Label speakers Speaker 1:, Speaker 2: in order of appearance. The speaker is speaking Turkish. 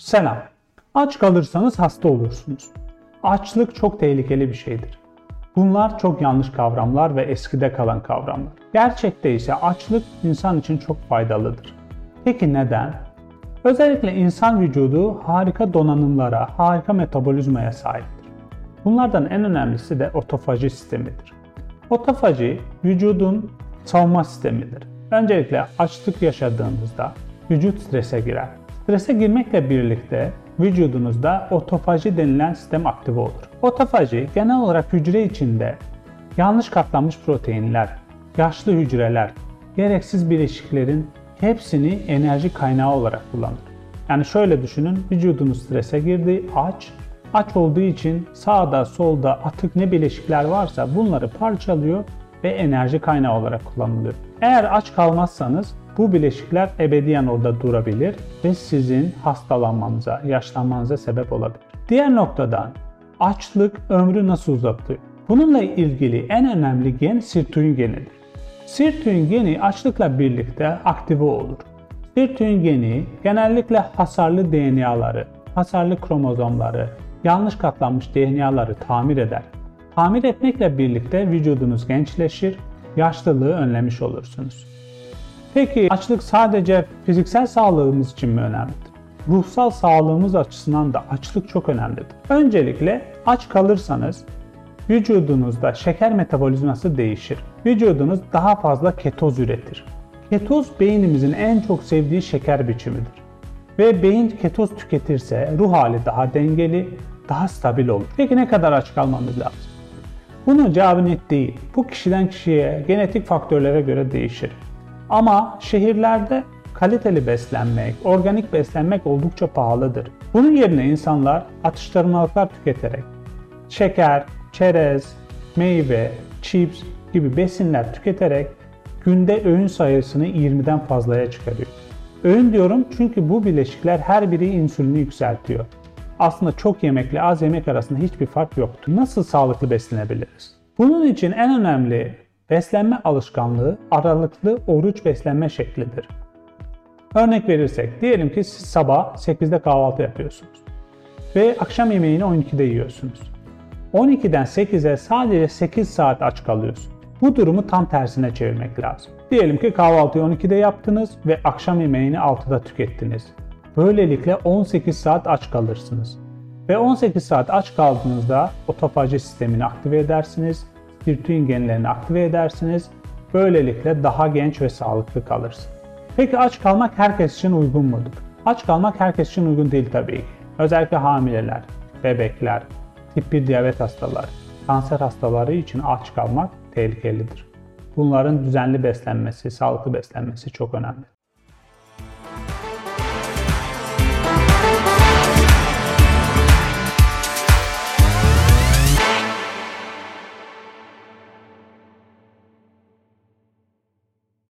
Speaker 1: Selam. Aç kalırsanız hasta olursunuz. Açlık çok tehlikeli bir şeydir. Bunlar çok yanlış kavramlar ve eskide kalan kavramlar. Gerçekte ise açlık insan için çok faydalıdır. Peki neden? Özellikle insan vücudu harika donanımlara, harika metabolizmaya sahiptir. Bunlardan en önemlisi de otofaji sistemidir. Otofaji vücudun savunma sistemidir. Öncelikle açlık yaşadığınızda vücut strese girer. Strese girmekle birlikte vücudunuzda otofaji denilen sistem aktive olur. Otofaji genel olarak hücre içinde yanlış katlanmış proteinler, yaşlı hücreler, gereksiz bileşiklerin hepsini enerji kaynağı olarak kullanır. Yani şöyle düşünün, vücudunuz strese girdi, aç. Aç olduğu için sağda solda atık ne bileşikler varsa bunları parçalıyor ve enerji kaynağı olarak kullanılıyor. Eğer aç kalmazsanız bu bileşikler ebediyen orada durabilir ve sizin hastalanmanıza, yaşlanmanıza sebep olabilir. Diğer noktadan açlık ömrü nasıl uzatıyor? Bununla ilgili en önemli gen sirtuin genidir. Sirtuin geni açlıkla birlikte aktive olur. Sirtuin geni genellikle hasarlı DNA'ları, hasarlı kromozomları, yanlış katlanmış DNA'ları tamir eder. Tamir etmekle birlikte vücudunuz gençleşir, yaşlılığı önlemiş olursunuz. Peki açlık sadece fiziksel sağlığımız için mi önemlidir? Ruhsal sağlığımız açısından da açlık çok önemlidir. Öncelikle aç kalırsanız vücudunuzda şeker metabolizması değişir. Vücudunuz daha fazla ketoz üretir. Ketoz beynimizin en çok sevdiği şeker biçimidir. Ve beyin ketoz tüketirse ruh hali daha dengeli, daha stabil olur. Peki ne kadar aç kalmamız lazım? Bunun cevabı net değil. Bu kişiden kişiye, genetik faktörlere göre değişir. Ama şehirlerde kaliteli beslenmek, organik beslenmek oldukça pahalıdır. Bunun yerine insanlar atıştırmalıklar tüketerek şeker, çerez, meyve, chips gibi besinler tüketerek günde öğün sayısını 20'den fazlaya çıkarıyor. Öğün diyorum çünkü bu bileşikler her biri insülini yükseltiyor. Aslında çok yemekle az yemek arasında hiçbir fark yoktur. Nasıl sağlıklı beslenebiliriz? Bunun için en önemli beslenme alışkanlığı aralıklı oruç beslenme şeklidir. Örnek verirsek, diyelim ki siz sabah 8'de kahvaltı yapıyorsunuz ve akşam yemeğini 12'de yiyorsunuz. 12'den 8'e sadece 8 saat aç kalıyorsun. Bu durumu tam tersine çevirmek lazım. Diyelim ki kahvaltıyı 12'de yaptınız ve akşam yemeğini 6'da tükettiniz. Böylelikle 18 saat aç kalırsınız. Ve 18 saat aç kaldığınızda otofaji sistemini aktive edersiniz, sirtuin genlerini aktive edersiniz. Böylelikle daha genç ve sağlıklı kalırsınız. Peki aç kalmak herkes için uygun mudur? Aç kalmak herkes için uygun değil tabii ki. Özellikle hamileler, bebekler, tip 1 diyabet hastaları, kanser hastaları için aç kalmak tehlikelidir. Bunların düzenli beslenmesi, sağlıklı beslenmesi çok önemli.